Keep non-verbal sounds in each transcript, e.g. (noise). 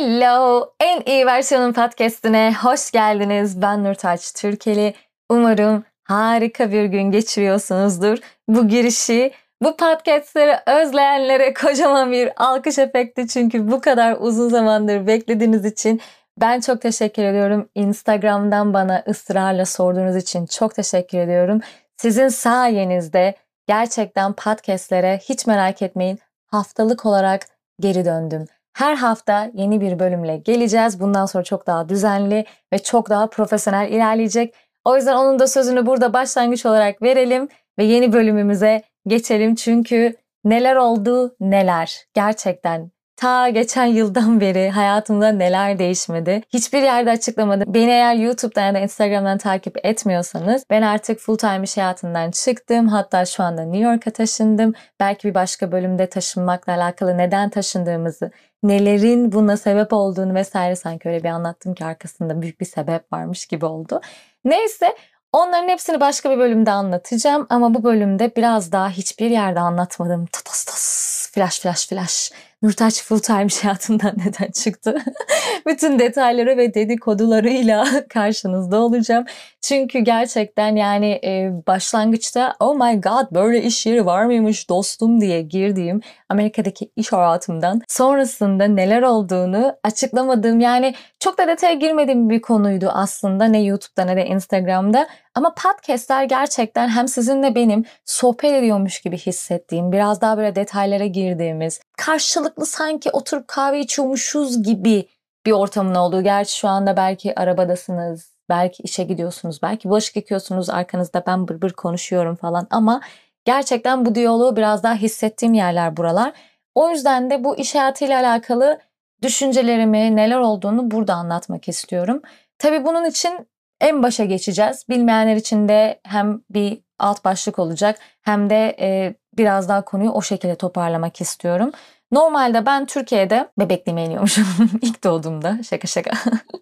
Hello! En iyi versiyonun podcastine hoş geldiniz. Ben Nurtaç Türkeli. Umarım harika bir gün geçiriyorsunuzdur. Bu girişi bu podcastleri özleyenlere kocaman bir alkış efekti çünkü bu kadar uzun zamandır beklediğiniz için ben çok teşekkür ediyorum. Instagram'dan bana ısrarla sorduğunuz için çok teşekkür ediyorum. Sizin sayenizde gerçekten podcastlere hiç merak etmeyin haftalık olarak geri döndüm. Her hafta yeni bir bölümle geleceğiz. Bundan sonra çok daha düzenli ve çok daha profesyonel ilerleyecek. O yüzden onun da sözünü burada başlangıç olarak verelim ve yeni bölümümüze geçelim. Çünkü neler oldu neler gerçekten ta geçen yıldan beri hayatımda neler değişmedi. Hiçbir yerde açıklamadım. Beni eğer YouTube'dan ya da Instagram'dan takip etmiyorsanız ben artık full time iş hayatından çıktım. Hatta şu anda New York'a taşındım. Belki bir başka bölümde taşınmakla alakalı neden taşındığımızı, nelerin buna sebep olduğunu vesaire sanki öyle bir anlattım ki arkasında büyük bir sebep varmış gibi oldu. Neyse Onların hepsini başka bir bölümde anlatacağım ama bu bölümde biraz daha hiçbir yerde anlatmadım. Tatas tas, flash flash flash Nurtaç full time (laughs) hayatından neden çıktı? (laughs) Bütün detayları ve dedikodularıyla (laughs) karşınızda olacağım. Çünkü gerçekten yani e, başlangıçta oh my god böyle iş yeri var mıymış dostum diye girdiğim Amerika'daki iş hayatımdan sonrasında neler olduğunu açıklamadığım yani çok da detaya girmediğim bir konuydu aslında ne YouTube'da ne de Instagram'da. Ama podcastler gerçekten hem sizinle benim sohbet ediyormuş gibi hissettiğim, biraz daha böyle detaylara girdiğimiz, karşılıklı sanki oturup kahve içiyormuşuz gibi bir ortamın olduğu. Gerçi şu anda belki arabadasınız, belki işe gidiyorsunuz, belki bulaşık yıkıyorsunuz, arkanızda ben bır bır konuşuyorum falan ama gerçekten bu diyaloğu biraz daha hissettiğim yerler buralar. O yüzden de bu iş hayatıyla alakalı düşüncelerimi, neler olduğunu burada anlatmak istiyorum. Tabii bunun için en başa geçeceğiz. Bilmeyenler için de hem bir alt başlık olacak hem de e, biraz daha konuyu o şekilde toparlamak istiyorum. Normalde ben Türkiye'de bebekliğime iniyormuşum (laughs) ilk doğduğumda. Şaka şaka.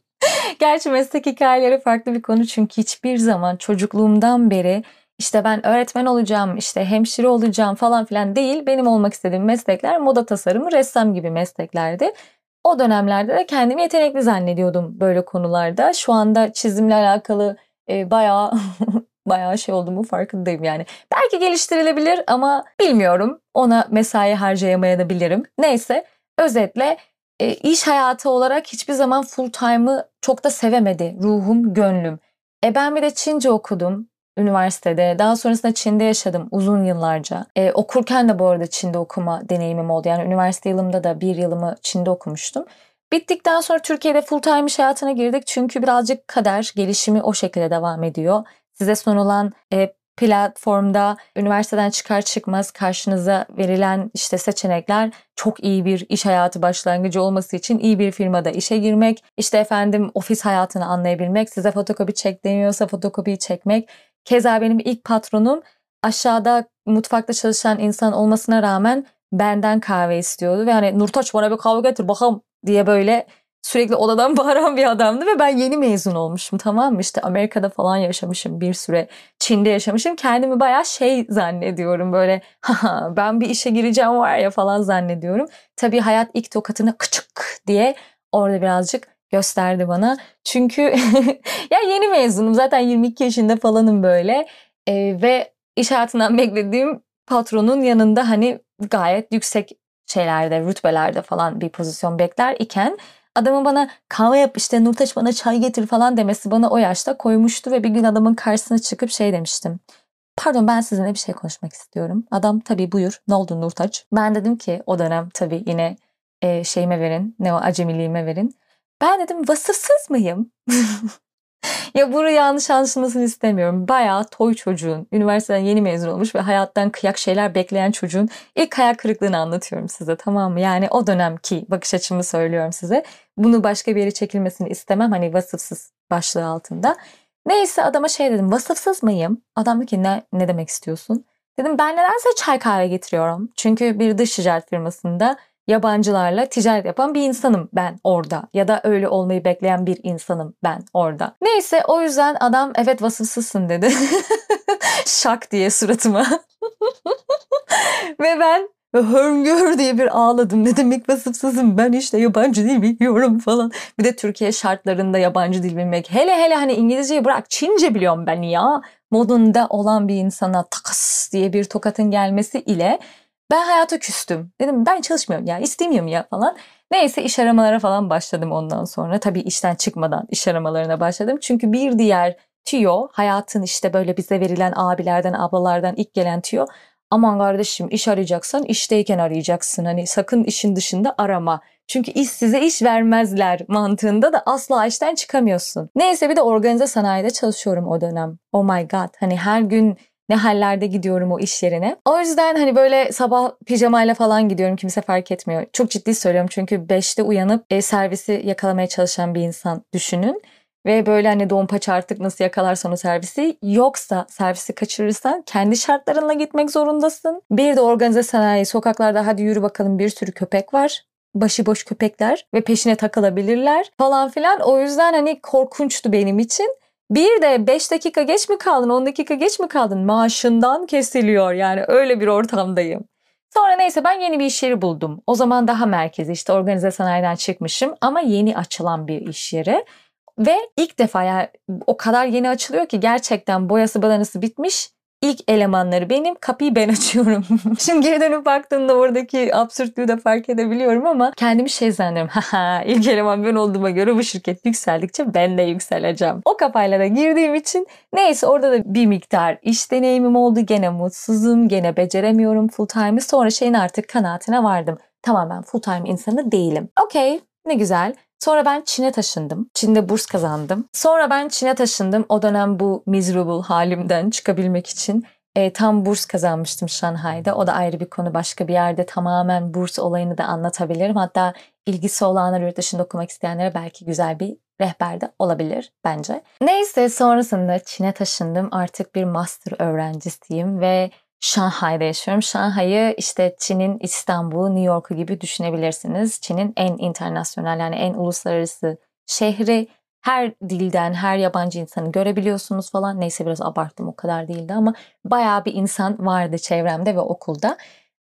(laughs) Gerçi meslek hikayeleri farklı bir konu çünkü hiçbir zaman çocukluğumdan beri işte ben öğretmen olacağım, işte hemşire olacağım falan filan değil. Benim olmak istediğim meslekler moda tasarımı, ressam gibi mesleklerdi. O dönemlerde de kendimi yetenekli zannediyordum böyle konularda. Şu anda çizimle alakalı e, bayağı (laughs) bayağı şey olduğumu farkındayım yani. Belki geliştirilebilir ama bilmiyorum. Ona mesai harcayamayabilirim. Neyse özetle e, iş hayatı olarak hiçbir zaman full time'ı çok da sevemedi ruhum, gönlüm. E ben bir de Çince okudum üniversitede. Daha sonrasında Çin'de yaşadım uzun yıllarca. E, okurken de bu arada Çin'de okuma deneyimim oldu. Yani üniversite yılımda da bir yılımı Çin'de okumuştum. Bittikten sonra Türkiye'de full time iş hayatına girdik. Çünkü birazcık kader gelişimi o şekilde devam ediyor. Size sunulan e, platformda üniversiteden çıkar çıkmaz karşınıza verilen işte seçenekler çok iyi bir iş hayatı başlangıcı olması için iyi bir firmada işe girmek, işte efendim ofis hayatını anlayabilmek, size fotokopi çek deniyorsa fotokopiyi çekmek, Keza benim ilk patronum aşağıda mutfakta çalışan insan olmasına rağmen benden kahve istiyordu. Ve hani Nurtaç bana bir kahve getir bakalım diye böyle sürekli odadan (laughs) bağıran bir adamdı ve ben yeni mezun olmuşum tamam mı? İşte Amerika'da falan yaşamışım bir süre. Çin'de yaşamışım. Kendimi bayağı şey zannediyorum böyle ben bir işe gireceğim var ya falan zannediyorum. Tabii hayat ilk tokatını kıçık diye orada birazcık gösterdi bana. Çünkü (laughs) ya yeni mezunum zaten 22 yaşında falanım böyle e, ve iş hayatından (laughs) beklediğim patronun yanında hani gayet yüksek şeylerde, rütbelerde falan bir pozisyon bekler iken adamın bana kahve yap işte Nurtaç bana çay getir falan demesi bana o yaşta koymuştu ve bir gün adamın karşısına çıkıp şey demiştim. Pardon ben sizinle bir şey konuşmak istiyorum. Adam tabii buyur ne oldu Nurtaç? Ben dedim ki o dönem tabii yine e, şeyime verin ne o acemiliğime verin. Ben dedim vasıfsız mıyım? (laughs) ya bunu yanlış anlaşılmasını istemiyorum. Bayağı toy çocuğun, üniversiteden yeni mezun olmuş ve hayattan kıyak şeyler bekleyen çocuğun ilk hayal kırıklığını anlatıyorum size tamam mı? Yani o dönemki bakış açımı söylüyorum size. Bunu başka bir yere çekilmesini istemem hani vasıfsız başlığı altında. Neyse adama şey dedim vasıfsız mıyım? Adam dedi ki ne, ne demek istiyorsun? Dedim ben nedense çay kahve getiriyorum. Çünkü bir dış ticaret firmasında yabancılarla ticaret yapan bir insanım ben orada. Ya da öyle olmayı bekleyen bir insanım ben orada. Neyse o yüzden adam evet vasıfsızsın dedi. (laughs) Şak diye suratıma. (laughs) Ve ben hırgür diye bir ağladım. Ne demek vasıfsızım ben işte yabancı dil biliyorum falan. Bir de Türkiye şartlarında yabancı dil bilmek. Hele hele hani İngilizceyi bırak Çince biliyorum ben ya. Modunda olan bir insana takas diye bir tokatın gelmesi ile ben hayata küstüm. Dedim ben çalışmıyorum ya istemiyorum ya falan. Neyse iş aramalara falan başladım ondan sonra. Tabii işten çıkmadan iş aramalarına başladım. Çünkü bir diğer tüyo hayatın işte böyle bize verilen abilerden ablalardan ilk gelen tüyo. Aman kardeşim iş arayacaksan işteyken arayacaksın. Hani sakın işin dışında arama. Çünkü iş size iş vermezler mantığında da asla işten çıkamıyorsun. Neyse bir de organize sanayide çalışıyorum o dönem. Oh my god. Hani her gün ne hallerde gidiyorum o iş yerine. O yüzden hani böyle sabah pijamayla falan gidiyorum kimse fark etmiyor. Çok ciddi söylüyorum çünkü 5'te uyanıp e, servisi yakalamaya çalışan bir insan düşünün. Ve böyle hani don paça artık nasıl yakalarsan o servisi yoksa servisi kaçırırsan kendi şartlarınla gitmek zorundasın. Bir de organize sanayi sokaklarda hadi yürü bakalım bir sürü köpek var başıboş köpekler ve peşine takılabilirler falan filan. O yüzden hani korkunçtu benim için. Bir de 5 dakika geç mi kaldın 10 dakika geç mi kaldın maaşından kesiliyor yani öyle bir ortamdayım. Sonra neyse ben yeni bir iş yeri buldum. O zaman daha merkezi işte organize sanayiden çıkmışım ama yeni açılan bir iş yeri. Ve ilk defa yani o kadar yeni açılıyor ki gerçekten boyası badanası bitmiş İlk elemanları benim, kapıyı ben (laughs) açıyorum. Şimdi geri dönüp baktığımda oradaki absürtlüğü de fark edebiliyorum ama kendimi şey zannediyorum. (laughs) Haha ilk eleman ben olduğuma göre bu şirket yükseldikçe ben de yükseleceğim. O kafayla da girdiğim için neyse orada da bir miktar iş deneyimim oldu. Gene mutsuzum, gene beceremiyorum full time'ı. Sonra şeyin artık kanaatine vardım. Tamam ben full time insanı değilim. Okey ne güzel. Sonra ben Çin'e taşındım. Çin'de burs kazandım. Sonra ben Çin'e taşındım. O dönem bu miserable halimden çıkabilmek için e, tam burs kazanmıştım Şanghay'da. O da ayrı bir konu. Başka bir yerde tamamen burs olayını da anlatabilirim. Hatta ilgisi olanlar yurt dışında okumak isteyenlere belki güzel bir rehber de olabilir bence. Neyse sonrasında Çin'e taşındım. Artık bir master öğrencisiyim ve Şanghay'da yaşıyorum. Şanghay'ı işte Çin'in İstanbul'u, New York'u gibi düşünebilirsiniz. Çin'in en internasyonel yani en uluslararası şehri. Her dilden, her yabancı insanı görebiliyorsunuz falan. Neyse biraz abarttım o kadar değildi ama bayağı bir insan vardı çevremde ve okulda.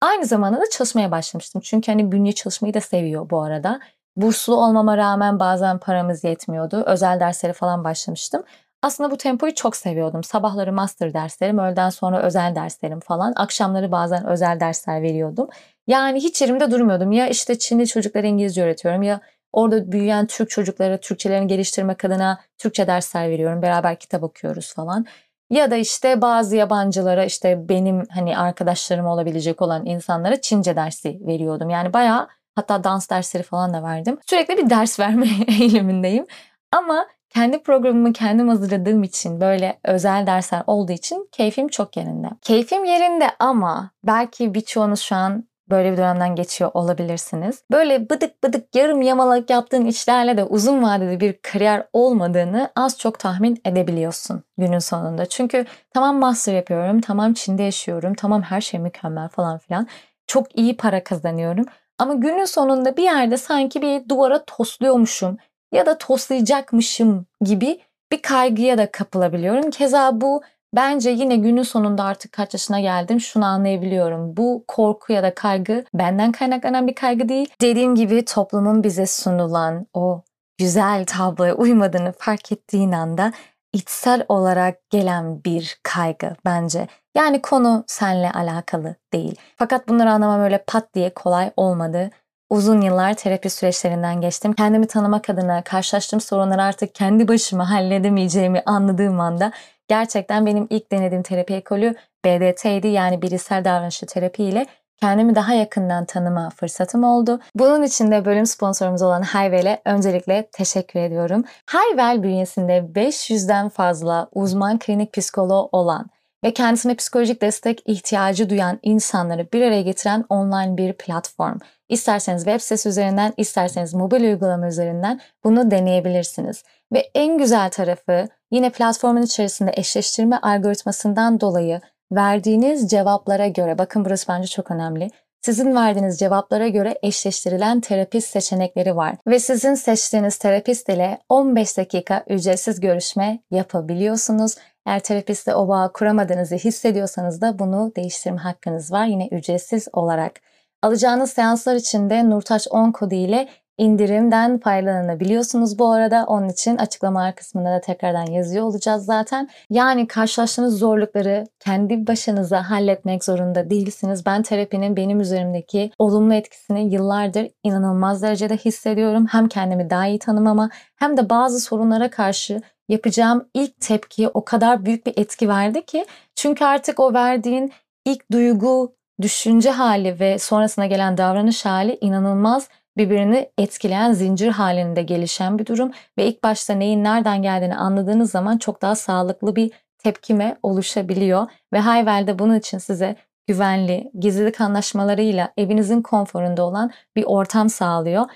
Aynı zamanda da çalışmaya başlamıştım. Çünkü hani bünye çalışmayı da seviyor bu arada. Burslu olmama rağmen bazen paramız yetmiyordu. Özel derslere falan başlamıştım. Aslında bu tempoyu çok seviyordum. Sabahları master derslerim, öğleden sonra özel derslerim falan. Akşamları bazen özel dersler veriyordum. Yani hiç yerimde durmuyordum. Ya işte Çinli çocuklara İngilizce öğretiyorum ya orada büyüyen Türk çocuklara Türkçelerini geliştirmek adına Türkçe dersler veriyorum. Beraber kitap okuyoruz falan. Ya da işte bazı yabancılara işte benim hani arkadaşlarım olabilecek olan insanlara Çince dersi veriyordum. Yani bayağı hatta dans dersleri falan da verdim. Sürekli bir ders verme (laughs) eğilimindeyim. Ama kendi programımı kendim hazırladığım için böyle özel dersler olduğu için keyfim çok yerinde. Keyfim yerinde ama belki birçoğunuz şu an böyle bir dönemden geçiyor olabilirsiniz. Böyle bıdık bıdık yarım yamalak yaptığın işlerle de uzun vadede bir kariyer olmadığını az çok tahmin edebiliyorsun günün sonunda. Çünkü tamam master yapıyorum, tamam Çin'de yaşıyorum, tamam her şey mükemmel falan filan. Çok iyi para kazanıyorum. Ama günün sonunda bir yerde sanki bir duvara tosluyormuşum ya da toslayacakmışım gibi bir kaygıya da kapılabiliyorum. Keza bu bence yine günün sonunda artık kaç yaşına geldim şunu anlayabiliyorum. Bu korku ya da kaygı benden kaynaklanan bir kaygı değil. Dediğim gibi toplumun bize sunulan o güzel tabloya uymadığını fark ettiğin anda içsel olarak gelen bir kaygı bence. Yani konu senle alakalı değil. Fakat bunları anlamam öyle pat diye kolay olmadı. Uzun yıllar terapi süreçlerinden geçtim. Kendimi tanımak adına karşılaştığım sorunları artık kendi başıma halledemeyeceğimi anladığım anda gerçekten benim ilk denediğim terapi ekolü BDT'ydi yani bilişsel davranışçı terapi ile kendimi daha yakından tanıma fırsatım oldu. Bunun için de bölüm sponsorumuz olan Hayvel'e öncelikle teşekkür ediyorum. Hayvel bünyesinde 500'den fazla uzman klinik psikoloğu olan ve kendisine psikolojik destek ihtiyacı duyan insanları bir araya getiren online bir platform. İsterseniz web sitesi üzerinden, isterseniz mobil uygulama üzerinden bunu deneyebilirsiniz. Ve en güzel tarafı yine platformun içerisinde eşleştirme algoritmasından dolayı verdiğiniz cevaplara göre, bakın burası bence çok önemli. Sizin verdiğiniz cevaplara göre eşleştirilen terapist seçenekleri var ve sizin seçtiğiniz terapist ile 15 dakika ücretsiz görüşme yapabiliyorsunuz. Eğer terapistle o bağı kuramadığınızı hissediyorsanız da bunu değiştirme hakkınız var yine ücretsiz olarak. Alacağınız seanslar için de Nurtaç 10 kodu ile indirimden faydalanabiliyorsunuz bu arada. Onun için açıklama kısmında da tekrardan yazıyor olacağız zaten. Yani karşılaştığınız zorlukları kendi başınıza halletmek zorunda değilsiniz. Ben terapinin benim üzerimdeki olumlu etkisini yıllardır inanılmaz derecede hissediyorum. Hem kendimi daha iyi tanımama hem de bazı sorunlara karşı yapacağım ilk tepki o kadar büyük bir etki verdi ki çünkü artık o verdiğin ilk duygu, düşünce hali ve sonrasına gelen davranış hali inanılmaz birbirini etkileyen zincir halinde gelişen bir durum ve ilk başta neyin nereden geldiğini anladığınız zaman çok daha sağlıklı bir tepkime oluşabiliyor ve Hayvel de bunun için size güvenli, gizlilik anlaşmalarıyla evinizin konforunda olan bir ortam sağlıyor.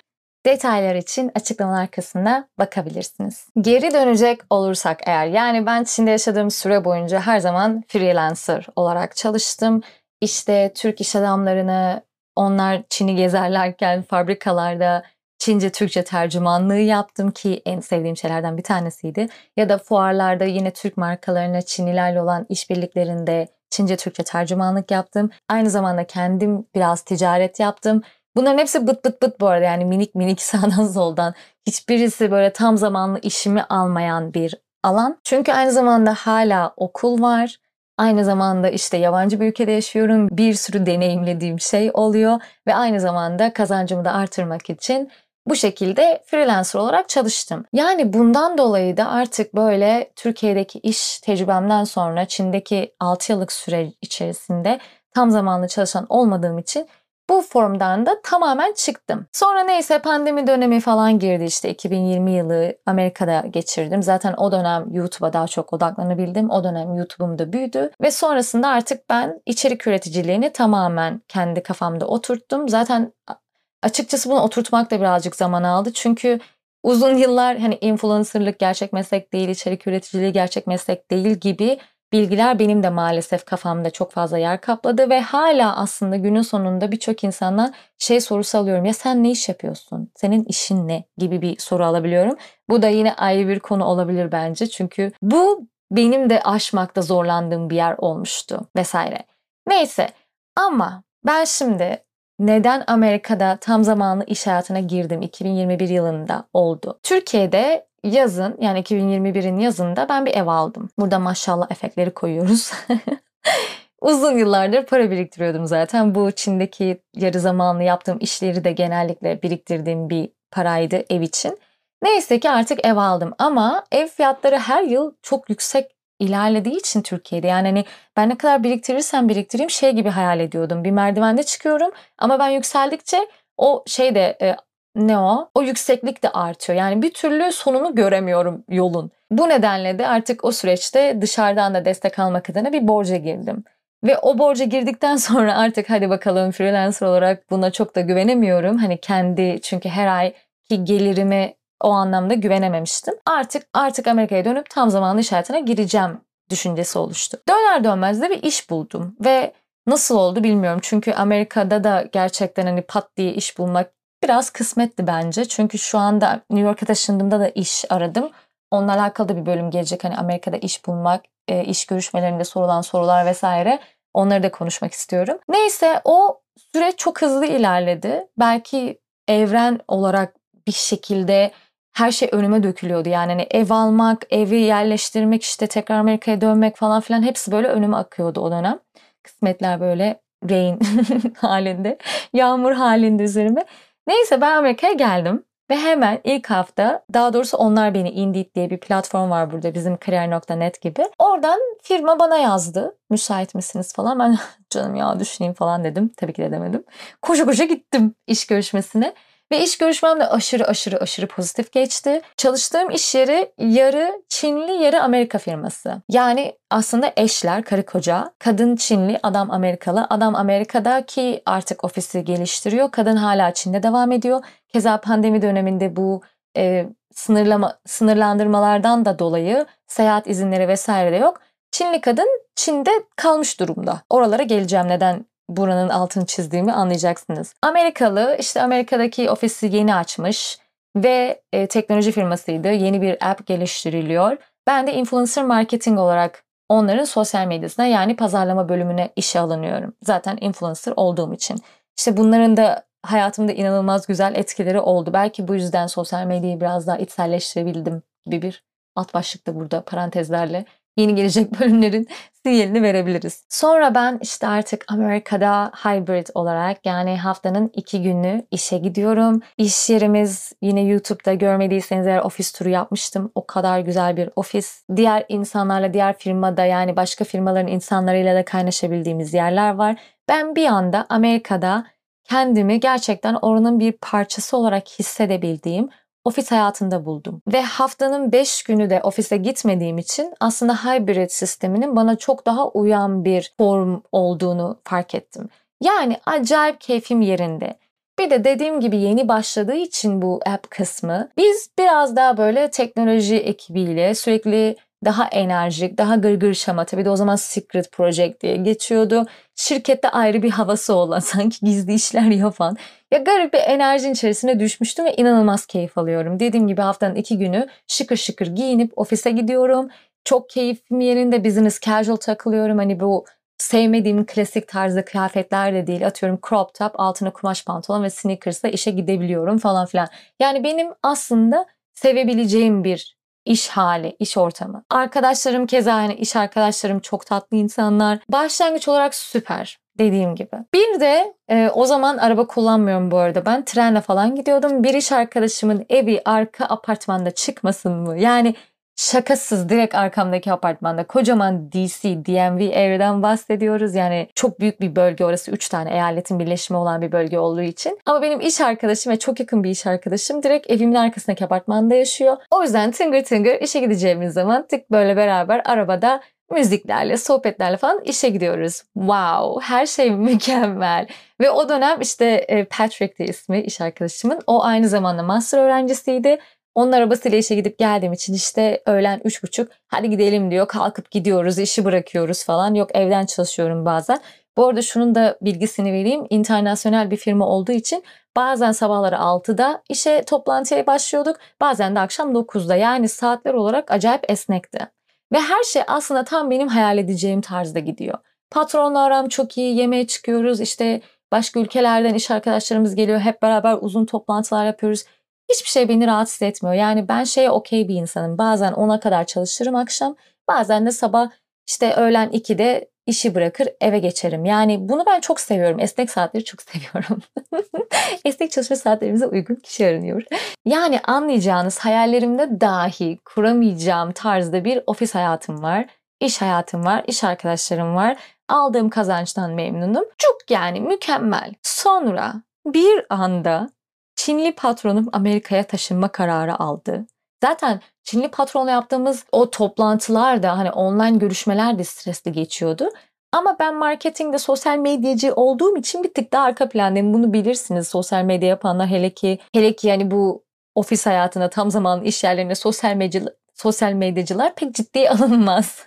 Detaylar için açıklamalar kısmına bakabilirsiniz. Geri dönecek olursak eğer yani ben Çin'de yaşadığım süre boyunca her zaman freelancer olarak çalıştım. İşte Türk iş adamlarını onlar Çin'i gezerlerken fabrikalarda Çince Türkçe tercümanlığı yaptım ki en sevdiğim şeylerden bir tanesiydi. Ya da fuarlarda yine Türk markalarına Çinlilerle olan işbirliklerinde Çince Türkçe tercümanlık yaptım. Aynı zamanda kendim biraz ticaret yaptım. Bunların hepsi bıt bıt bıt bu arada yani minik minik (laughs) sağdan soldan. Hiçbirisi böyle tam zamanlı işimi almayan bir alan. Çünkü aynı zamanda hala okul var. Aynı zamanda işte yabancı bir ülkede yaşıyorum. Bir sürü deneyimlediğim şey oluyor ve aynı zamanda kazancımı da artırmak için bu şekilde freelancer olarak çalıştım. Yani bundan dolayı da artık böyle Türkiye'deki iş tecrübemden sonra Çin'deki 6 yıllık süre içerisinde tam zamanlı çalışan olmadığım için bu formdan da tamamen çıktım. Sonra neyse pandemi dönemi falan girdi işte 2020 yılı Amerika'da geçirdim. Zaten o dönem YouTube'a daha çok odaklanabildim. O dönem YouTube'um da büyüdü ve sonrasında artık ben içerik üreticiliğini tamamen kendi kafamda oturttum. Zaten açıkçası bunu oturtmak da birazcık zaman aldı. Çünkü uzun yıllar hani influencerlık gerçek meslek değil, içerik üreticiliği gerçek meslek değil gibi bilgiler benim de maalesef kafamda çok fazla yer kapladı ve hala aslında günün sonunda birçok insandan şey sorusu alıyorum. Ya sen ne iş yapıyorsun? Senin işin ne? gibi bir soru alabiliyorum. Bu da yine ayrı bir konu olabilir bence. Çünkü bu benim de aşmakta zorlandığım bir yer olmuştu vesaire. Neyse ama ben şimdi neden Amerika'da tam zamanlı iş hayatına girdim 2021 yılında oldu. Türkiye'de yazın yani 2021'in yazında ben bir ev aldım. Burada maşallah efektleri koyuyoruz. (laughs) Uzun yıllardır para biriktiriyordum zaten. Bu Çin'deki yarı zamanlı yaptığım işleri de genellikle biriktirdiğim bir paraydı ev için. Neyse ki artık ev aldım ama ev fiyatları her yıl çok yüksek ilerlediği için Türkiye'de yani hani ben ne kadar biriktirirsem biriktireyim şey gibi hayal ediyordum. Bir merdivende çıkıyorum ama ben yükseldikçe o şey de e, ne o? O yükseklik de artıyor. Yani bir türlü sonunu göremiyorum yolun. Bu nedenle de artık o süreçte dışarıdan da destek almak adına bir borca girdim. Ve o borca girdikten (laughs) sonra artık hadi bakalım freelancer olarak buna çok da güvenemiyorum. Hani kendi çünkü her ay ki gelirimi o anlamda güvenememiştim. Artık artık Amerika'ya dönüp tam zamanlı iş hayatına gireceğim düşüncesi oluştu. Döner dönmez de bir iş buldum ve nasıl oldu bilmiyorum. Çünkü Amerika'da da gerçekten hani pat diye iş bulmak biraz kısmetti bence. Çünkü şu anda New York'a taşındığımda da iş aradım. Onunla alakalı da bir bölüm gelecek. Hani Amerika'da iş bulmak, e, iş görüşmelerinde sorulan sorular vesaire. Onları da konuşmak istiyorum. Neyse o süreç çok hızlı ilerledi. Belki evren olarak bir şekilde her şey önüme dökülüyordu. Yani hani ev almak, evi yerleştirmek, işte tekrar Amerika'ya dönmek falan filan hepsi böyle önüme akıyordu o dönem. Kısmetler böyle rain (laughs) halinde, yağmur halinde üzerime. Neyse ben Amerika'ya geldim. Ve hemen ilk hafta daha doğrusu onlar beni Indeed diye bir platform var burada bizim kariyer.net gibi. Oradan firma bana yazdı. Müsait misiniz falan. Ben canım ya düşüneyim falan dedim. Tabii ki de demedim. Koşa koşa gittim iş görüşmesine. Ve iş görüşmem de aşırı aşırı aşırı pozitif geçti. Çalıştığım iş yeri yarı Çinli yarı Amerika firması. Yani aslında eşler, karı koca. Kadın Çinli, adam Amerikalı. Adam Amerika'da ki artık ofisi geliştiriyor. Kadın hala Çin'de devam ediyor. Keza pandemi döneminde bu e, sınırlama sınırlandırmalardan da dolayı seyahat izinleri vesaire de yok. Çinli kadın Çin'de kalmış durumda. Oralara geleceğim neden buranın altını çizdiğimi anlayacaksınız. Amerikalı işte Amerika'daki ofisi yeni açmış ve e, teknoloji firmasıydı. Yeni bir app geliştiriliyor. Ben de influencer marketing olarak onların sosyal medyasına yani pazarlama bölümüne işe alınıyorum. Zaten influencer olduğum için. İşte bunların da hayatımda inanılmaz güzel etkileri oldu. Belki bu yüzden sosyal medyayı biraz daha içselleştirebildim gibi bir alt başlıkta burada parantezlerle yeni gelecek (laughs) bölümlerin sinyalini verebiliriz. Sonra ben işte artık Amerika'da hybrid olarak yani haftanın iki günü işe gidiyorum. İş yerimiz yine YouTube'da görmediyseniz eğer ofis turu yapmıştım. O kadar güzel bir ofis. Diğer insanlarla, diğer firmada yani başka firmaların insanlarıyla da kaynaşabildiğimiz yerler var. Ben bir anda Amerika'da kendimi gerçekten oranın bir parçası olarak hissedebildiğim ofis hayatında buldum. Ve haftanın 5 günü de ofise gitmediğim için aslında hybrid sisteminin bana çok daha uyan bir form olduğunu fark ettim. Yani acayip keyfim yerinde. Bir de dediğim gibi yeni başladığı için bu app kısmı biz biraz daha böyle teknoloji ekibiyle sürekli daha enerjik, daha gırgır şama. Tabii de o zaman Secret Project diye geçiyordu. Şirkette ayrı bir havası olan, (laughs) sanki gizli işler yapan. Ya garip bir enerjinin içerisine düşmüştüm ve inanılmaz keyif alıyorum. Dediğim gibi haftanın iki günü şıkır şıkır giyinip ofise gidiyorum. Çok keyfim yerinde business casual takılıyorum. Hani bu sevmediğim klasik tarzda kıyafetler de değil. Atıyorum crop top, altına kumaş pantolon ve sneakers'la işe gidebiliyorum falan filan. Yani benim aslında sevebileceğim bir iş hali, iş ortamı. Arkadaşlarım keza yani iş arkadaşlarım çok tatlı insanlar. Başlangıç olarak süper dediğim gibi. Bir de e, o zaman araba kullanmıyorum bu arada ben trenle falan gidiyordum. Bir iş arkadaşımın evi arka apartmanda çıkmasın mı? Yani şakasız direkt arkamdaki apartmanda kocaman DC, DMV area'dan bahsediyoruz. Yani çok büyük bir bölge orası. Üç tane eyaletin birleşimi olan bir bölge olduğu için. Ama benim iş arkadaşım ve çok yakın bir iş arkadaşım direkt evimin arkasındaki apartmanda yaşıyor. O yüzden tıngır tıngır işe gideceğimiz zaman tık böyle beraber arabada müziklerle, sohbetlerle falan işe gidiyoruz. Wow, her şey (laughs) mükemmel. Ve o dönem işte e, Patrick de ismi iş arkadaşımın. O aynı zamanda master öğrencisiydi. Onun arabasıyla işe gidip geldiğim için işte öğlen üç buçuk hadi gidelim diyor. Kalkıp gidiyoruz, işi bırakıyoruz falan. Yok evden çalışıyorum bazen. Bu arada şunun da bilgisini vereyim. İnternasyonel bir firma olduğu için bazen sabahları 6'da işe toplantıya başlıyorduk. Bazen de akşam 9'da. Yani saatler olarak acayip esnekti. Ve her şey aslında tam benim hayal edeceğim tarzda gidiyor. Patronla aram çok iyi, yemeğe çıkıyoruz. İşte başka ülkelerden iş arkadaşlarımız geliyor. Hep beraber uzun toplantılar yapıyoruz hiçbir şey beni rahatsız etmiyor. Yani ben şeye okey bir insanım. Bazen ona kadar çalışırım akşam. Bazen de sabah işte öğlen 2'de işi bırakır eve geçerim. Yani bunu ben çok seviyorum. Esnek saatleri çok (laughs) seviyorum. Esnek çalışma saatlerimize uygun kişi aranıyor. Yani anlayacağınız hayallerimde dahi kuramayacağım tarzda bir ofis hayatım var. İş hayatım var, iş arkadaşlarım var. Aldığım kazançtan memnunum. Çok yani mükemmel. Sonra bir anda Çinli patronum Amerika'ya taşınma kararı aldı. Zaten Çinli patronla yaptığımız o toplantılar da hani online görüşmeler de stresli geçiyordu. Ama ben marketingde sosyal medyacı olduğum için bir tık daha arka plandayım. Bunu bilirsiniz sosyal medya yapanlar hele ki hele ki yani bu ofis hayatında tam zaman iş yerlerinde sosyal medya sosyal medyacılar pek ciddiye (laughs) alınmaz.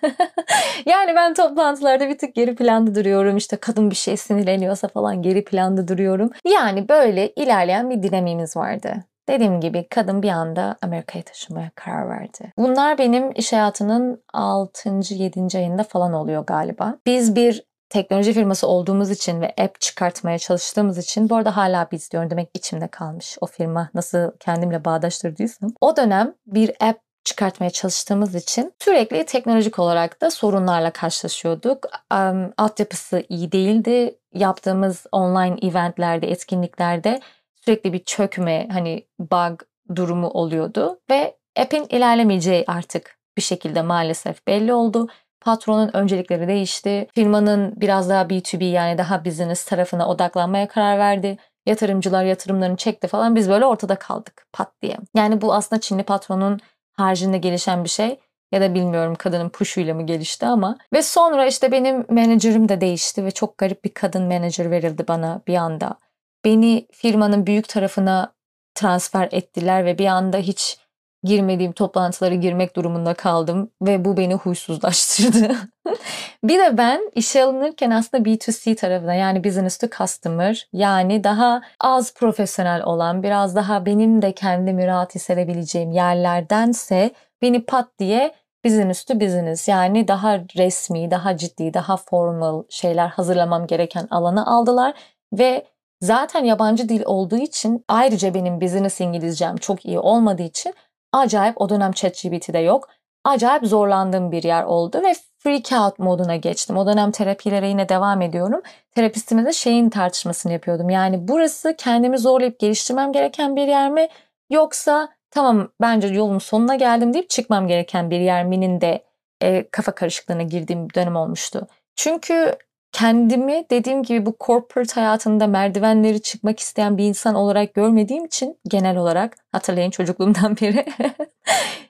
yani ben toplantılarda bir tık geri planda duruyorum. İşte kadın bir şey sinirleniyorsa falan geri planda duruyorum. Yani böyle ilerleyen bir dinamimiz vardı. Dediğim gibi kadın bir anda Amerika'ya taşınmaya karar verdi. Bunlar benim iş hayatının 6. 7. ayında falan oluyor galiba. Biz bir teknoloji firması olduğumuz için ve app çıkartmaya çalıştığımız için bu arada hala biz diyorum demek içimde kalmış o firma nasıl kendimle bağdaştırdıysam. O dönem bir app çıkartmaya çalıştığımız için sürekli teknolojik olarak da sorunlarla karşılaşıyorduk. Um, altyapısı iyi değildi. Yaptığımız online eventlerde, etkinliklerde sürekli bir çökme, hani bug durumu oluyordu ve app'in ilerlemeyeceği artık bir şekilde maalesef belli oldu. Patronun öncelikleri değişti. Firmanın biraz daha B2B yani daha business tarafına odaklanmaya karar verdi. Yatırımcılar yatırımlarını çekti falan. Biz böyle ortada kaldık pat diye. Yani bu aslında Çinli patronun haricinde gelişen bir şey ya da bilmiyorum kadının puşuyla mı gelişti ama ve sonra işte benim menajerim de değişti ve çok garip bir kadın menajer verildi bana bir anda. Beni firmanın büyük tarafına transfer ettiler ve bir anda hiç girmediğim toplantılara girmek durumunda kaldım ve bu beni huysuzlaştırdı. (laughs) bir de ben işe alınırken aslında B2C tarafına yani business to customer yani daha az profesyonel olan biraz daha benim de kendimi rahat hissedebileceğim yerlerdense beni pat diye business to business yani daha resmi, daha ciddi, daha formal şeyler hazırlamam gereken alana aldılar ve Zaten yabancı dil olduğu için ayrıca benim business İngilizcem çok iyi olmadığı için acayip o dönem ChatGPT'de yok. Acayip zorlandığım bir yer oldu ve freak out moduna geçtim. O dönem terapilere yine devam ediyorum. Terapistimle de şeyin tartışmasını yapıyordum. Yani burası kendimi zorlayıp geliştirmem gereken bir yer mi? Yoksa tamam bence yolun sonuna geldim deyip çıkmam gereken bir yer minin de e, kafa karışıklığına girdiğim dönem olmuştu. Çünkü kendimi dediğim gibi bu corporate hayatında merdivenleri çıkmak isteyen bir insan olarak görmediğim için genel olarak hatırlayın çocukluğumdan (laughs) beri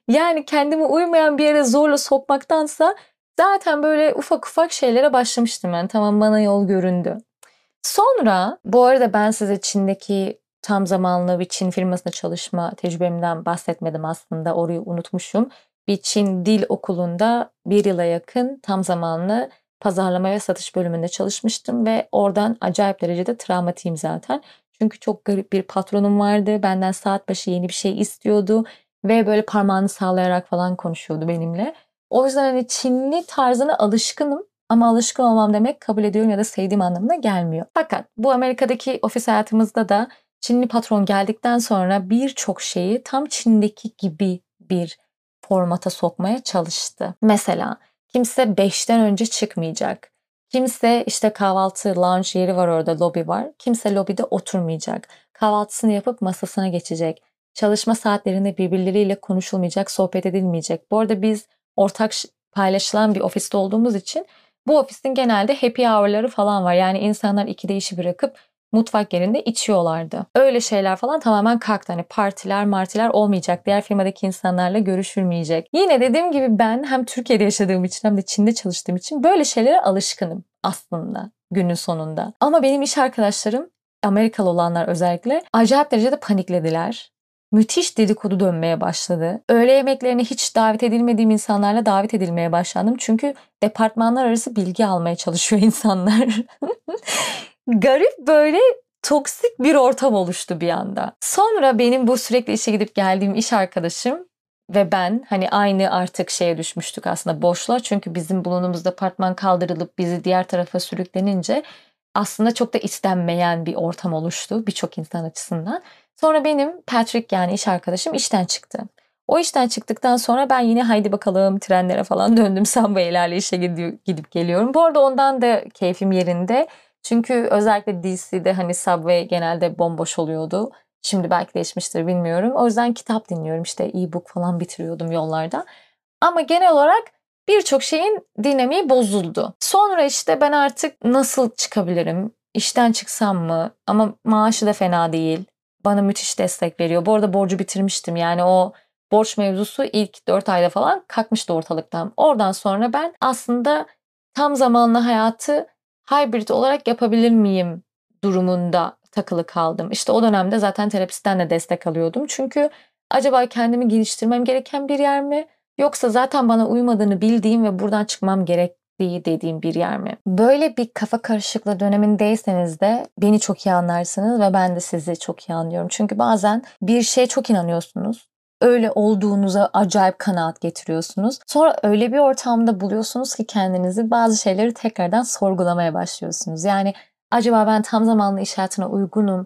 yani kendime uymayan bir yere zorla sokmaktansa zaten böyle ufak ufak şeylere başlamıştım ben. Tamam bana yol göründü. Sonra bu arada ben size Çin'deki tam zamanlı bir Çin firmasında çalışma tecrübemden bahsetmedim aslında. Orayı unutmuşum. Bir Çin dil okulunda bir yıla yakın tam zamanlı pazarlama ve satış bölümünde çalışmıştım ve oradan acayip derecede travmatiyim zaten. Çünkü çok garip bir patronum vardı. Benden saat başı yeni bir şey istiyordu ve böyle parmağını sağlayarak falan konuşuyordu benimle. O yüzden hani Çinli tarzına alışkınım ama alışkın olmam demek kabul ediyorum ya da sevdiğim anlamına gelmiyor. Fakat bu Amerika'daki ofis hayatımızda da Çinli patron geldikten sonra birçok şeyi tam Çin'deki gibi bir formata sokmaya çalıştı. Mesela kimse 5'ten önce çıkmayacak. Kimse işte kahvaltı lounge yeri var orada lobi var. Kimse lobide oturmayacak. Kahvaltısını yapıp masasına geçecek. Çalışma saatlerinde birbirleriyle konuşulmayacak, sohbet edilmeyecek. Bu arada biz ortak paylaşılan bir ofiste olduğumuz için bu ofisin genelde happy hour'ları falan var. Yani insanlar ikide işi bırakıp mutfak yerinde içiyorlardı. Öyle şeyler falan tamamen kalktı. Hani partiler martiler olmayacak. Diğer firmadaki insanlarla görüşülmeyecek. Yine dediğim gibi ben hem Türkiye'de yaşadığım için hem de Çin'de çalıştığım için böyle şeylere alışkınım aslında günün sonunda. Ama benim iş arkadaşlarım Amerikalı olanlar özellikle acayip derecede paniklediler müthiş dedikodu dönmeye başladı. Öğle yemeklerine hiç davet edilmediğim insanlarla davet edilmeye başladım. Çünkü departmanlar arası bilgi almaya çalışıyor (laughs) insanlar. Garip böyle toksik bir ortam oluştu bir anda. Sonra benim bu sürekli işe gidip geldiğim iş arkadaşım ve ben hani aynı artık şeye düşmüştük aslında boşluğa. Çünkü bizim bulunduğumuz departman kaldırılıp bizi diğer tarafa sürüklenince aslında çok da istenmeyen bir ortam oluştu birçok insan açısından. Sonra benim Patrick yani iş arkadaşım işten çıktı. O işten çıktıktan sonra ben yine haydi bakalım trenlere falan döndüm. Subway'lerle işe gidip geliyorum. Bu arada ondan da keyfim yerinde. Çünkü özellikle DC'de hani Subway genelde bomboş oluyordu. Şimdi belki değişmiştir bilmiyorum. O yüzden kitap dinliyorum. İşte e-book falan bitiriyordum yollarda. Ama genel olarak birçok şeyin dinamiği bozuldu. Sonra işte ben artık nasıl çıkabilirim? İşten çıksam mı? Ama maaşı da fena değil bana müthiş destek veriyor. Bu arada borcu bitirmiştim. Yani o borç mevzusu ilk 4 ayda falan kalkmıştı ortalıktan. Oradan sonra ben aslında tam zamanlı hayatı hybrid olarak yapabilir miyim durumunda takılı kaldım. İşte o dönemde zaten terapistten de destek alıyordum. Çünkü acaba kendimi geliştirmem gereken bir yer mi? Yoksa zaten bana uymadığını bildiğim ve buradan çıkmam gerek değil dediğim bir yer mi? Böyle bir kafa karışıklığı dönemindeyseniz de beni çok iyi anlarsınız ve ben de sizi çok iyi anlıyorum. Çünkü bazen bir şeye çok inanıyorsunuz öyle olduğunuza acayip kanaat getiriyorsunuz. Sonra öyle bir ortamda buluyorsunuz ki kendinizi bazı şeyleri tekrardan sorgulamaya başlıyorsunuz. Yani acaba ben tam zamanlı iş hayatına uygunum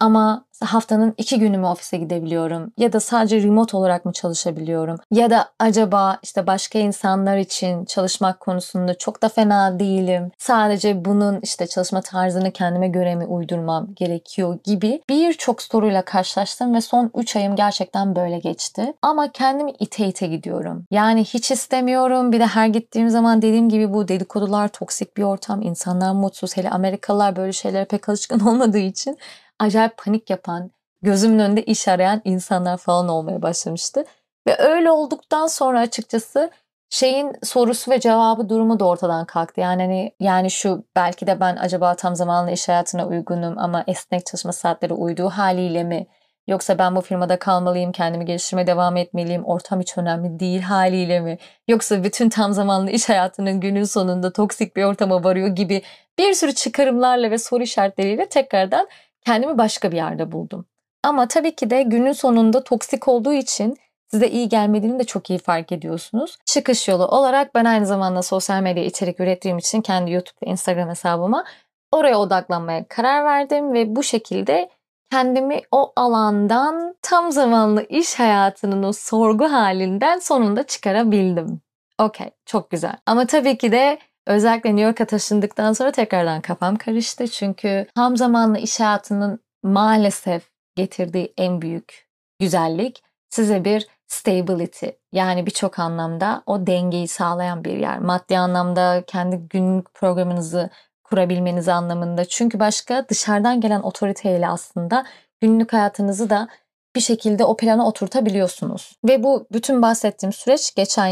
ama haftanın iki günü mü ofise gidebiliyorum? Ya da sadece remote olarak mı çalışabiliyorum? Ya da acaba işte başka insanlar için çalışmak konusunda çok da fena değilim. Sadece bunun işte çalışma tarzını kendime göre mi uydurmam gerekiyor gibi birçok soruyla karşılaştım ve son 3 ayım gerçekten böyle geçti. Ama kendimi ite ite gidiyorum. Yani hiç istemiyorum. Bir de her gittiğim zaman dediğim gibi bu dedikodular, toksik bir ortam, insanlar mutsuz. Hele Amerikalılar böyle şeylere pek alışkın (laughs) olmadığı için acayip panik yapan, gözümün önünde iş arayan insanlar falan olmaya başlamıştı. Ve öyle olduktan sonra açıkçası şeyin sorusu ve cevabı durumu da ortadan kalktı. Yani hani yani şu belki de ben acaba tam zamanlı iş hayatına uygunum ama esnek çalışma saatleri uyduğu haliyle mi? Yoksa ben bu firmada kalmalıyım, kendimi geliştirmeye devam etmeliyim, ortam hiç önemli değil haliyle mi? Yoksa bütün tam zamanlı iş hayatının günün sonunda toksik bir ortama varıyor gibi bir sürü çıkarımlarla ve soru işaretleriyle tekrardan kendimi başka bir yerde buldum. Ama tabii ki de günün sonunda toksik olduğu için size iyi gelmediğini de çok iyi fark ediyorsunuz. Çıkış yolu olarak ben aynı zamanda sosyal medya içerik ürettiğim için kendi YouTube ve Instagram hesabıma Oraya odaklanmaya karar verdim ve bu şekilde kendimi o alandan tam zamanlı iş hayatının o sorgu halinden sonunda çıkarabildim. Okey, çok güzel. Ama tabii ki de özellikle New York'a taşındıktan sonra tekrardan kafam karıştı. Çünkü tam zamanlı iş hayatının maalesef getirdiği en büyük güzellik size bir stability yani birçok anlamda o dengeyi sağlayan bir yer. Maddi anlamda kendi günlük programınızı kurabilmeniz anlamında. Çünkü başka dışarıdan gelen otoriteyle aslında günlük hayatınızı da bir şekilde o plana oturtabiliyorsunuz. Ve bu bütün bahsettiğim süreç geçen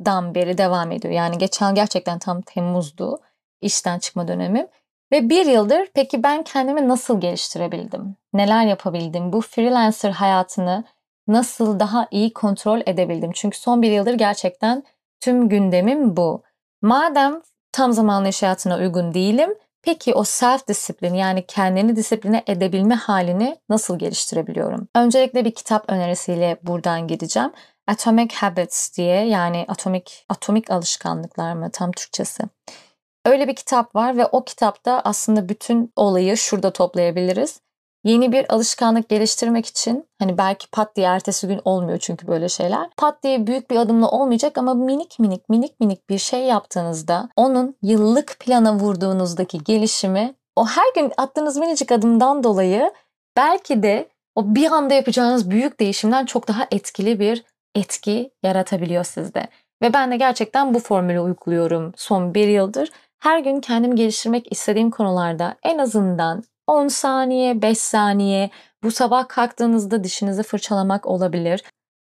yıldan beri devam ediyor. Yani geçen gerçekten tam Temmuz'du işten çıkma dönemim. Ve bir yıldır peki ben kendimi nasıl geliştirebildim? Neler yapabildim? Bu freelancer hayatını nasıl daha iyi kontrol edebildim? Çünkü son bir yıldır gerçekten tüm gündemim bu. Madem tam zamanlı iş hayatına uygun değilim, peki o self disiplin yani kendini disipline edebilme halini nasıl geliştirebiliyorum? Öncelikle bir kitap önerisiyle buradan gideceğim. Atomic Habits diye yani atomik atomik alışkanlıklar mı tam Türkçesi. Öyle bir kitap var ve o kitapta aslında bütün olayı şurada toplayabiliriz. Yeni bir alışkanlık geliştirmek için hani belki pat diye ertesi gün olmuyor çünkü böyle şeyler. Pat diye büyük bir adımla olmayacak ama minik minik minik minik bir şey yaptığınızda onun yıllık plana vurduğunuzdaki gelişimi o her gün attığınız minicik adımdan dolayı belki de o bir anda yapacağınız büyük değişimden çok daha etkili bir etki yaratabiliyor sizde. Ve ben de gerçekten bu formülü uyguluyorum son bir yıldır. Her gün kendimi geliştirmek istediğim konularda en azından 10 saniye, 5 saniye bu sabah kalktığınızda dişinizi fırçalamak olabilir.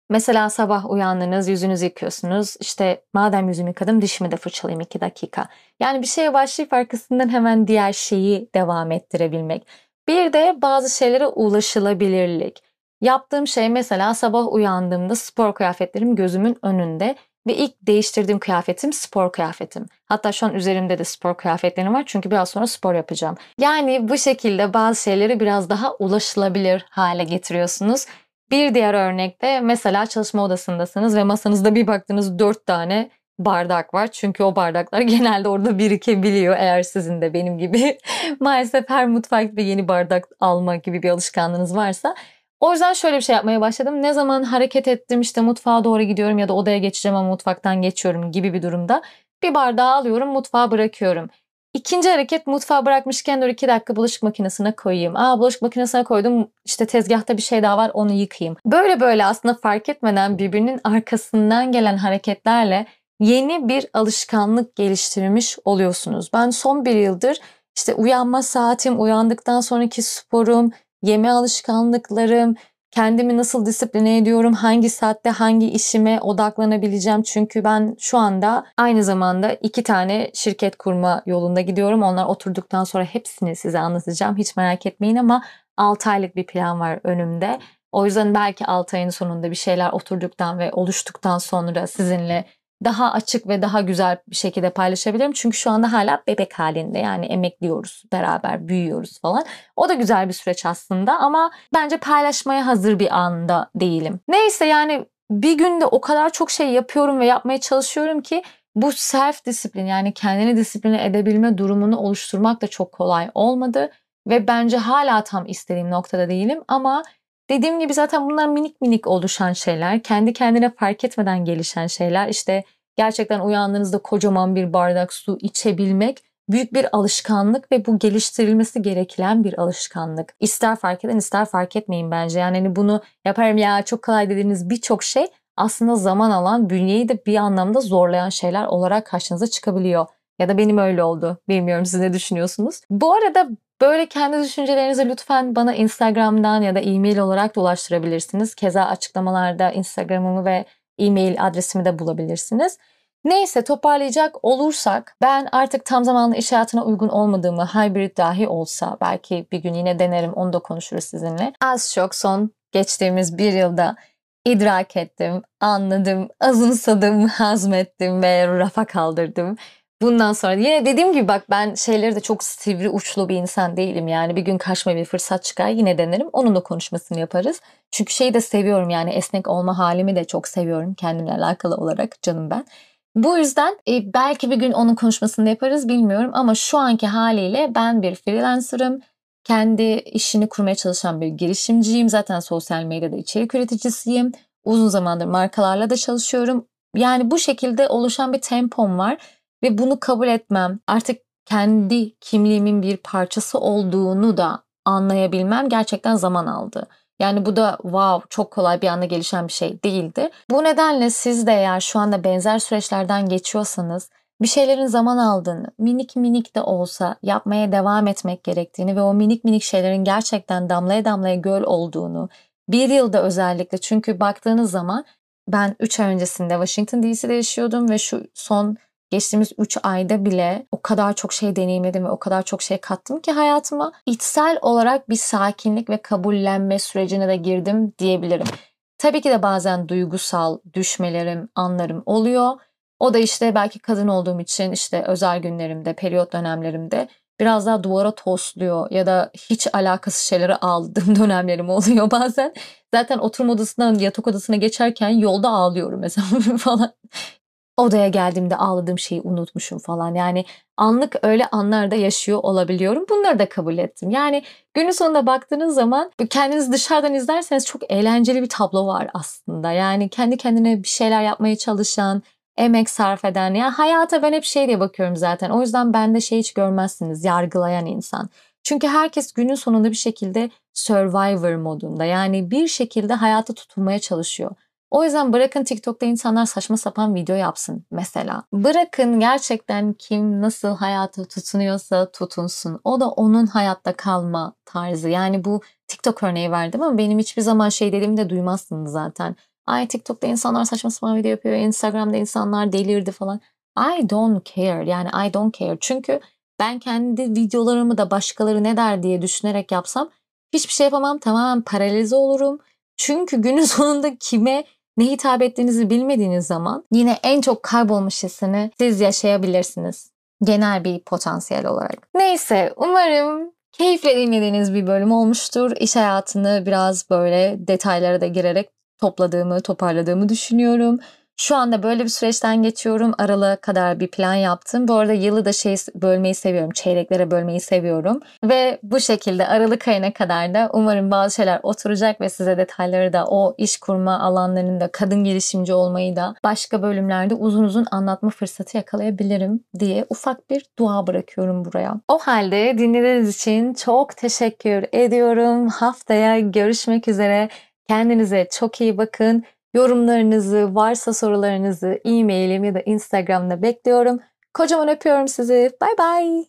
Mesela sabah uyandınız, yüzünüzü yıkıyorsunuz. İşte madem yüzümü yıkadım dişimi de fırçalayayım 2 dakika. Yani bir şeye başlayıp arkasından hemen diğer şeyi devam ettirebilmek. Bir de bazı şeylere ulaşılabilirlik. Yaptığım şey mesela sabah uyandığımda spor kıyafetlerim gözümün önünde ve ilk değiştirdiğim kıyafetim spor kıyafetim. Hatta şu an üzerimde de spor kıyafetlerim var çünkü biraz sonra spor yapacağım. Yani bu şekilde bazı şeyleri biraz daha ulaşılabilir hale getiriyorsunuz. Bir diğer örnekte mesela çalışma odasındasınız ve masanızda bir baktınız dört tane bardak var. Çünkü o bardaklar (laughs) genelde orada birikebiliyor eğer sizin de benim gibi (laughs) maalesef her mutfakta yeni bardak alma gibi bir alışkanlığınız varsa o yüzden şöyle bir şey yapmaya başladım. Ne zaman hareket ettim işte mutfağa doğru gidiyorum ya da odaya geçeceğim ama mutfaktan geçiyorum gibi bir durumda bir bardağı alıyorum mutfağa bırakıyorum. İkinci hareket mutfağa bırakmışken dur iki dakika bulaşık makinesine koyayım. Aa bulaşık makinesine koydum işte tezgahta bir şey daha var onu yıkayayım. Böyle böyle aslında fark etmeden birbirinin arkasından gelen hareketlerle yeni bir alışkanlık geliştirmiş oluyorsunuz. Ben son bir yıldır işte uyanma saatim, uyandıktan sonraki sporum, yeme alışkanlıklarım, kendimi nasıl disipline ediyorum, hangi saatte hangi işime odaklanabileceğim. Çünkü ben şu anda aynı zamanda iki tane şirket kurma yolunda gidiyorum. Onlar oturduktan sonra hepsini size anlatacağım. Hiç merak etmeyin ama 6 aylık bir plan var önümde. O yüzden belki 6 ayın sonunda bir şeyler oturduktan ve oluştuktan sonra sizinle daha açık ve daha güzel bir şekilde paylaşabilirim. Çünkü şu anda hala bebek halinde yani emekliyoruz beraber büyüyoruz falan. O da güzel bir süreç aslında ama bence paylaşmaya hazır bir anda değilim. Neyse yani bir günde o kadar çok şey yapıyorum ve yapmaya çalışıyorum ki bu self disiplin yani kendini disipline edebilme durumunu oluşturmak da çok kolay olmadı. Ve bence hala tam istediğim noktada değilim ama Dediğim gibi zaten bunlar minik minik oluşan şeyler. Kendi kendine fark etmeden gelişen şeyler. İşte gerçekten uyandığınızda kocaman bir bardak su içebilmek büyük bir alışkanlık ve bu geliştirilmesi gereken bir alışkanlık. İster fark eden ister fark etmeyin bence. Yani hani bunu yaparım ya çok kolay dediğiniz birçok şey aslında zaman alan, bünyeyi de bir anlamda zorlayan şeyler olarak karşınıza çıkabiliyor. Ya da benim öyle oldu. Bilmiyorum siz ne düşünüyorsunuz. Bu arada Böyle kendi düşüncelerinizi lütfen bana Instagram'dan ya da e-mail olarak da ulaştırabilirsiniz. Keza açıklamalarda Instagram'ımı ve e-mail adresimi de bulabilirsiniz. Neyse toparlayacak olursak ben artık tam zamanlı iş hayatına uygun olmadığımı hybrid dahi olsa belki bir gün yine denerim onu da konuşuruz sizinle. Az çok son geçtiğimiz bir yılda idrak ettim, anladım, azımsadım, hazmettim ve rafa kaldırdım. Bundan sonra yine dediğim gibi bak ben şeyleri de çok sivri uçlu bir insan değilim. Yani bir gün karşıma bir fırsat çıkar yine denerim. Onun da konuşmasını yaparız. Çünkü şeyi de seviyorum yani esnek olma halimi de çok seviyorum kendimle alakalı olarak canım ben. Bu yüzden e, belki bir gün onun konuşmasını yaparız bilmiyorum ama şu anki haliyle ben bir freelancer'ım. Kendi işini kurmaya çalışan bir girişimciyim. Zaten sosyal medyada içerik üreticisiyim. Uzun zamandır markalarla da çalışıyorum. Yani bu şekilde oluşan bir tempom var ve bunu kabul etmem, artık kendi kimliğimin bir parçası olduğunu da anlayabilmem gerçekten zaman aldı. Yani bu da wow çok kolay bir anda gelişen bir şey değildi. Bu nedenle siz de eğer şu anda benzer süreçlerden geçiyorsanız bir şeylerin zaman aldığını, minik minik de olsa yapmaya devam etmek gerektiğini ve o minik minik şeylerin gerçekten damlaya damlaya göl olduğunu, bir yılda özellikle çünkü baktığınız zaman ben 3 ay öncesinde Washington DC'de yaşıyordum ve şu son geçtiğimiz 3 ayda bile o kadar çok şey deneyimledim ve o kadar çok şey kattım ki hayatıma. İçsel olarak bir sakinlik ve kabullenme sürecine de girdim diyebilirim. Tabii ki de bazen duygusal düşmelerim, anlarım oluyor. O da işte belki kadın olduğum için işte özel günlerimde, periyot dönemlerimde biraz daha duvara tosluyor ya da hiç alakası şeyleri aldığım (laughs) dönemlerim oluyor bazen. Zaten oturma odasından yatak odasına geçerken yolda ağlıyorum mesela (laughs) falan. Odaya geldiğimde ağladığım şeyi unutmuşum falan. Yani anlık öyle anlarda yaşıyor olabiliyorum. Bunları da kabul ettim. Yani günün sonunda baktığınız zaman kendiniz dışarıdan izlerseniz çok eğlenceli bir tablo var aslında. Yani kendi kendine bir şeyler yapmaya çalışan, emek sarf eden. Yani hayata ben hep şey diye bakıyorum zaten. O yüzden bende şey hiç görmezsiniz. Yargılayan insan. Çünkü herkes günün sonunda bir şekilde survivor modunda. Yani bir şekilde hayata tutunmaya çalışıyor. O yüzden bırakın TikTok'ta insanlar saçma sapan video yapsın mesela. Bırakın gerçekten kim nasıl hayata tutunuyorsa tutunsun. O da onun hayatta kalma tarzı. Yani bu TikTok örneği verdim ama benim hiçbir zaman şey dediğimi de duymazsınız zaten. Ay TikTok'ta insanlar saçma sapan video yapıyor. Instagram'da insanlar delirdi falan. I don't care. Yani I don't care. Çünkü ben kendi videolarımı da başkaları ne der diye düşünerek yapsam hiçbir şey yapamam. Tamamen paralize olurum. Çünkü günün (laughs) sonunda kime ne hitap ettiğinizi bilmediğiniz zaman yine en çok kaybolmuş hissini siz yaşayabilirsiniz. Genel bir potansiyel olarak. Neyse umarım keyifle dinlediğiniz bir bölüm olmuştur. İş hayatını biraz böyle detaylara da girerek topladığımı, toparladığımı düşünüyorum. Şu anda böyle bir süreçten geçiyorum. Aralığa kadar bir plan yaptım. Bu arada yılı da şey bölmeyi seviyorum. Çeyreklere bölmeyi seviyorum. Ve bu şekilde Aralık ayına kadar da umarım bazı şeyler oturacak ve size detayları da o iş kurma alanlarında kadın girişimci olmayı da başka bölümlerde uzun uzun anlatma fırsatı yakalayabilirim diye ufak bir dua bırakıyorum buraya. O halde dinlediğiniz için çok teşekkür ediyorum. Haftaya görüşmek üzere. Kendinize çok iyi bakın. Yorumlarınızı, varsa sorularınızı e-mailim ya da Instagram'da bekliyorum. Kocaman öpüyorum sizi. Bay bay.